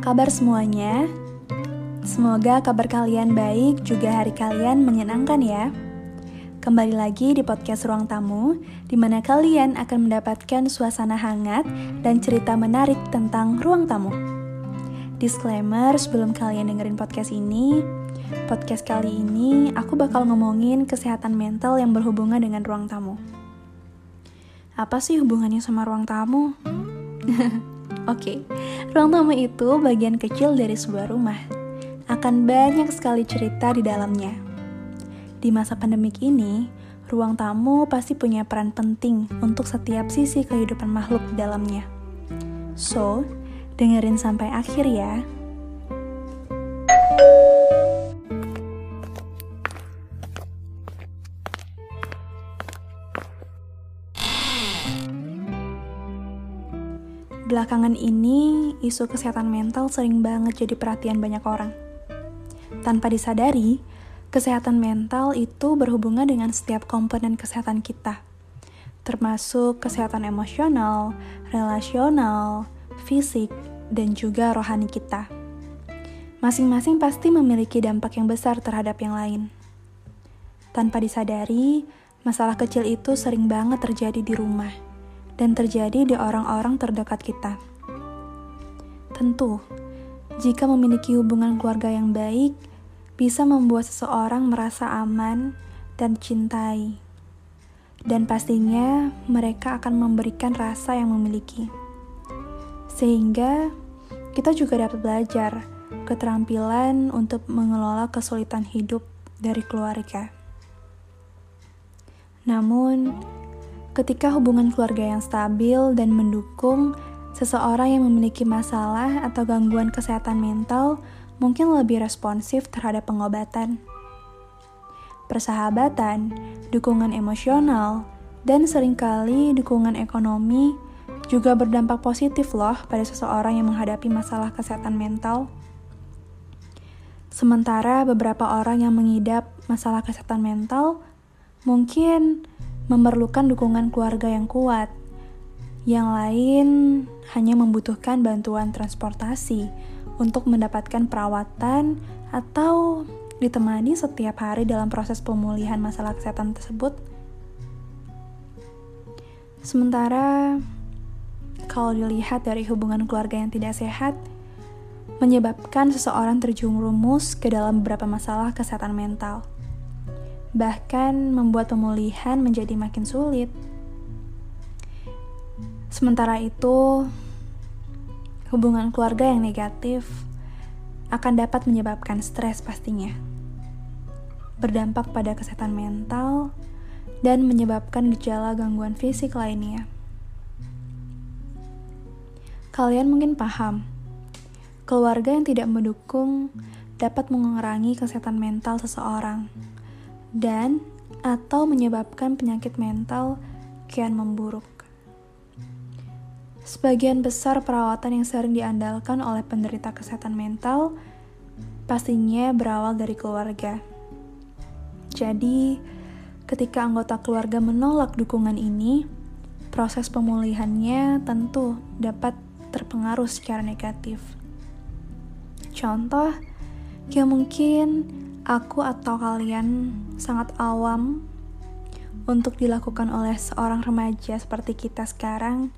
Kabar semuanya? Semoga kabar kalian baik, juga hari kalian menyenangkan ya. Kembali lagi di podcast Ruang Tamu, di mana kalian akan mendapatkan suasana hangat dan cerita menarik tentang ruang tamu. Disclaimer sebelum kalian dengerin podcast ini, podcast kali ini aku bakal ngomongin kesehatan mental yang berhubungan dengan ruang tamu. Apa sih hubungannya sama ruang tamu? Oke, okay. ruang tamu itu bagian kecil dari sebuah rumah. Akan banyak sekali cerita di dalamnya. Di masa pandemik ini, ruang tamu pasti punya peran penting untuk setiap sisi kehidupan makhluk di dalamnya. So, dengerin sampai akhir ya. Belakangan ini, isu kesehatan mental sering banget jadi perhatian banyak orang. Tanpa disadari, kesehatan mental itu berhubungan dengan setiap komponen kesehatan kita, termasuk kesehatan emosional, relasional, fisik, dan juga rohani kita. Masing-masing pasti memiliki dampak yang besar terhadap yang lain. Tanpa disadari, masalah kecil itu sering banget terjadi di rumah dan terjadi di orang-orang terdekat kita. Tentu, jika memiliki hubungan keluarga yang baik, bisa membuat seseorang merasa aman dan cintai. Dan pastinya mereka akan memberikan rasa yang memiliki. Sehingga kita juga dapat belajar keterampilan untuk mengelola kesulitan hidup dari keluarga. Namun, ketika hubungan keluarga yang stabil dan mendukung, seseorang yang memiliki masalah atau gangguan kesehatan mental mungkin lebih responsif terhadap pengobatan. Persahabatan, dukungan emosional, dan sering kali dukungan ekonomi juga berdampak positif loh pada seseorang yang menghadapi masalah kesehatan mental. Sementara beberapa orang yang mengidap masalah kesehatan mental mungkin memerlukan dukungan keluarga yang kuat. Yang lain hanya membutuhkan bantuan transportasi untuk mendapatkan perawatan atau ditemani setiap hari dalam proses pemulihan masalah kesehatan tersebut. Sementara kalau dilihat dari hubungan keluarga yang tidak sehat, menyebabkan seseorang terjerumus ke dalam beberapa masalah kesehatan mental bahkan membuat pemulihan menjadi makin sulit. Sementara itu, hubungan keluarga yang negatif akan dapat menyebabkan stres pastinya, berdampak pada kesehatan mental, dan menyebabkan gejala gangguan fisik lainnya. Kalian mungkin paham, keluarga yang tidak mendukung dapat mengurangi kesehatan mental seseorang dan atau menyebabkan penyakit mental kian memburuk. Sebagian besar perawatan yang sering diandalkan oleh penderita kesehatan mental pastinya berawal dari keluarga. Jadi, ketika anggota keluarga menolak dukungan ini, proses pemulihannya tentu dapat terpengaruh secara negatif. Contoh yang mungkin aku atau kalian sangat awam untuk dilakukan oleh seorang remaja seperti kita sekarang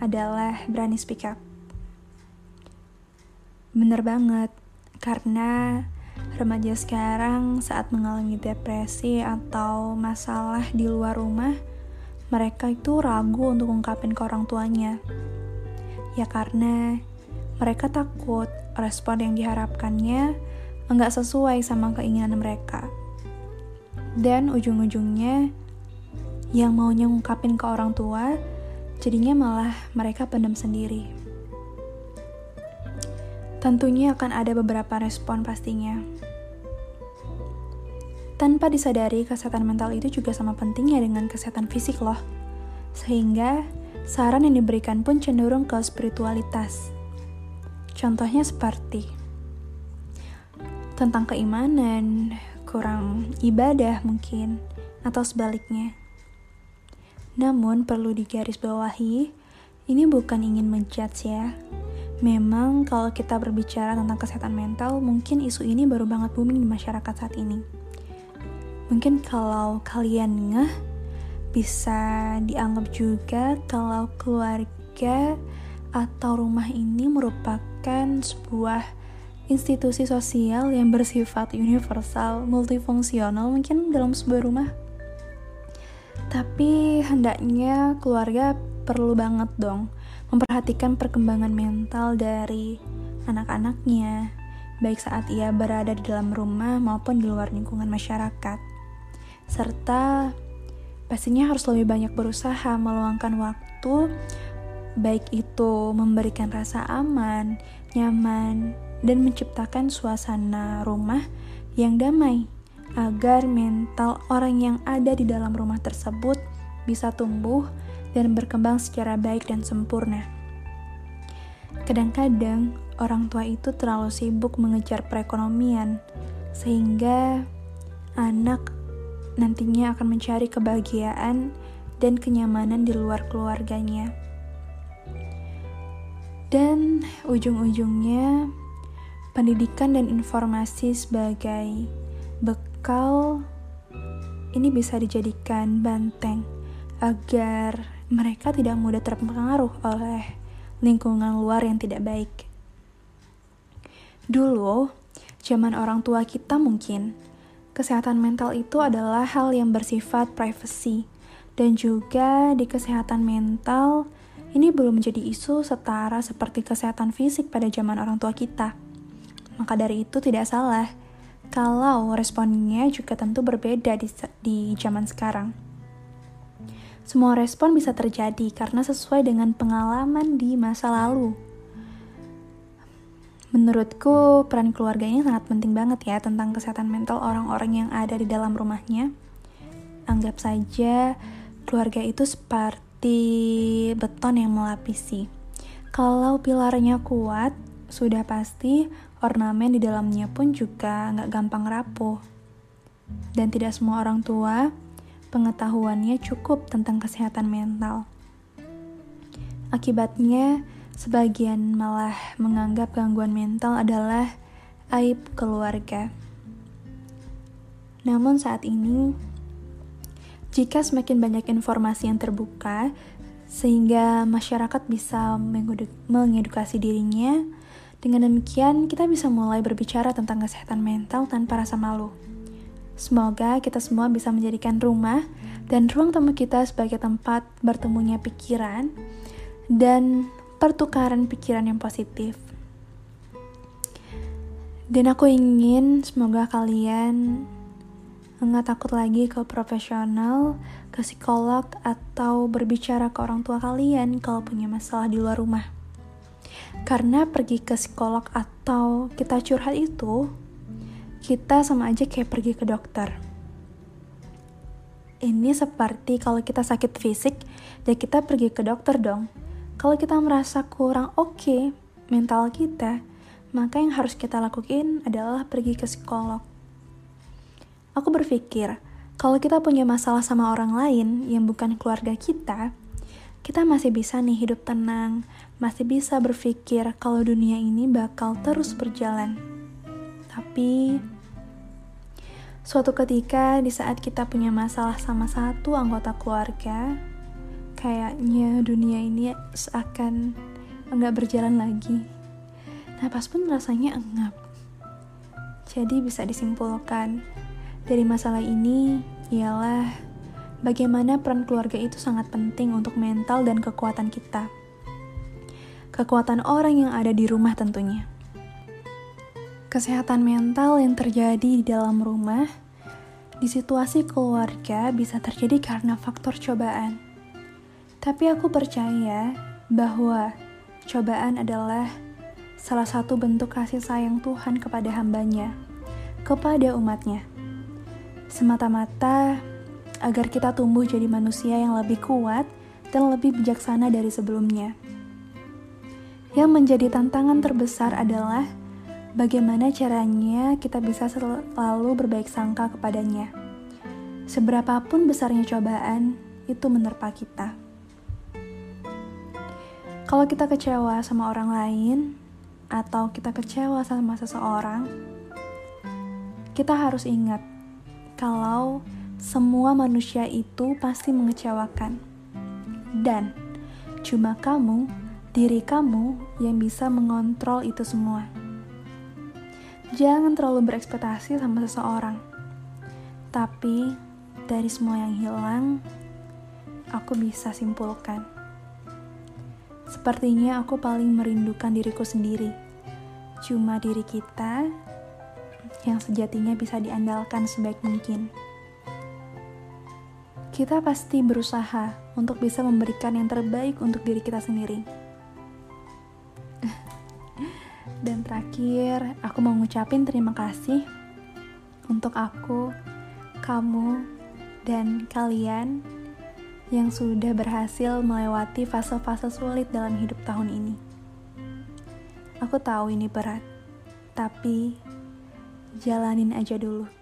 adalah berani speak up. Bener banget, karena remaja sekarang saat mengalami depresi atau masalah di luar rumah, mereka itu ragu untuk ungkapin ke orang tuanya. Ya karena mereka takut respon yang diharapkannya enggak sesuai sama keinginan mereka. Dan ujung-ujungnya yang maunya ngungkapin ke orang tua, jadinya malah mereka pendam sendiri. Tentunya akan ada beberapa respon pastinya. Tanpa disadari, kesehatan mental itu juga sama pentingnya dengan kesehatan fisik loh. Sehingga, saran yang diberikan pun cenderung ke spiritualitas. Contohnya seperti tentang keimanan, kurang ibadah mungkin, atau sebaliknya. Namun perlu digarisbawahi, ini bukan ingin menjudge ya. Memang kalau kita berbicara tentang kesehatan mental, mungkin isu ini baru banget booming di masyarakat saat ini. Mungkin kalau kalian ngeh, bisa dianggap juga kalau keluarga atau rumah ini merupakan sebuah institusi sosial yang bersifat universal, multifungsional mungkin dalam sebuah rumah. Tapi hendaknya keluarga perlu banget dong memperhatikan perkembangan mental dari anak-anaknya, baik saat ia berada di dalam rumah maupun di luar lingkungan masyarakat. Serta pastinya harus lebih banyak berusaha meluangkan waktu, baik itu memberikan rasa aman, nyaman, dan menciptakan suasana rumah yang damai agar mental orang yang ada di dalam rumah tersebut bisa tumbuh dan berkembang secara baik dan sempurna. Kadang-kadang orang tua itu terlalu sibuk mengejar perekonomian, sehingga anak nantinya akan mencari kebahagiaan dan kenyamanan di luar keluarganya. Dan ujung-ujungnya, pendidikan dan informasi sebagai bekal ini bisa dijadikan banteng agar mereka tidak mudah terpengaruh oleh lingkungan luar yang tidak baik. Dulu, zaman orang tua kita mungkin, kesehatan mental itu adalah hal yang bersifat privacy, dan juga di kesehatan mental ini belum menjadi isu setara seperti kesehatan fisik pada zaman orang tua kita. Maka dari itu tidak salah kalau responnya juga tentu berbeda di, di zaman sekarang. Semua respon bisa terjadi karena sesuai dengan pengalaman di masa lalu. Menurutku, peran keluarga ini sangat penting banget ya tentang kesehatan mental orang-orang yang ada di dalam rumahnya. Anggap saja keluarga itu seperti beton yang melapisi. Kalau pilarnya kuat, sudah pasti ornamen di dalamnya pun juga nggak gampang rapuh. Dan tidak semua orang tua pengetahuannya cukup tentang kesehatan mental. Akibatnya, sebagian malah menganggap gangguan mental adalah aib keluarga. Namun saat ini, jika semakin banyak informasi yang terbuka, sehingga masyarakat bisa mengedukasi dirinya, dengan demikian kita bisa mulai berbicara tentang kesehatan mental tanpa rasa malu. Semoga kita semua bisa menjadikan rumah dan ruang temu kita sebagai tempat bertemunya pikiran dan pertukaran pikiran yang positif. Dan aku ingin semoga kalian nggak takut lagi ke profesional, ke psikolog, atau berbicara ke orang tua kalian kalau punya masalah di luar rumah. Karena pergi ke psikolog atau kita curhat itu kita sama aja kayak pergi ke dokter. Ini seperti kalau kita sakit fisik, ya kita pergi ke dokter dong. Kalau kita merasa kurang oke okay, mental kita, maka yang harus kita lakukan adalah pergi ke psikolog. Aku berpikir, kalau kita punya masalah sama orang lain yang bukan keluarga kita, kita masih bisa nih hidup tenang, masih bisa berpikir kalau dunia ini bakal terus berjalan. Tapi Suatu ketika di saat kita punya masalah sama satu anggota keluarga, kayaknya dunia ini seakan enggak berjalan lagi. Napas pun rasanya engap. Jadi bisa disimpulkan dari masalah ini ialah bagaimana peran keluarga itu sangat penting untuk mental dan kekuatan kita. Kekuatan orang yang ada di rumah tentunya. Kesehatan mental yang terjadi di dalam rumah di situasi keluarga bisa terjadi karena faktor cobaan. Tapi aku percaya bahwa cobaan adalah salah satu bentuk kasih sayang Tuhan kepada hambanya, kepada umatnya. Semata-mata agar kita tumbuh jadi manusia yang lebih kuat dan lebih bijaksana dari sebelumnya. Yang menjadi tantangan terbesar adalah bagaimana caranya kita bisa selalu berbaik sangka kepadanya. Seberapapun besarnya cobaan, itu menerpa kita. Kalau kita kecewa sama orang lain, atau kita kecewa sama seseorang, kita harus ingat kalau semua manusia itu pasti mengecewakan, dan cuma kamu, diri kamu, yang bisa mengontrol itu semua. Jangan terlalu berekspektasi sama seseorang, tapi dari semua yang hilang, aku bisa simpulkan Sepertinya aku paling merindukan diriku sendiri. Cuma diri kita yang sejatinya bisa diandalkan sebaik mungkin. Kita pasti berusaha untuk bisa memberikan yang terbaik untuk diri kita sendiri. Dan terakhir, aku mau ngucapin terima kasih untuk aku, kamu, dan kalian yang sudah berhasil melewati fase-fase sulit dalam hidup tahun ini. Aku tahu ini berat, tapi jalanin aja dulu.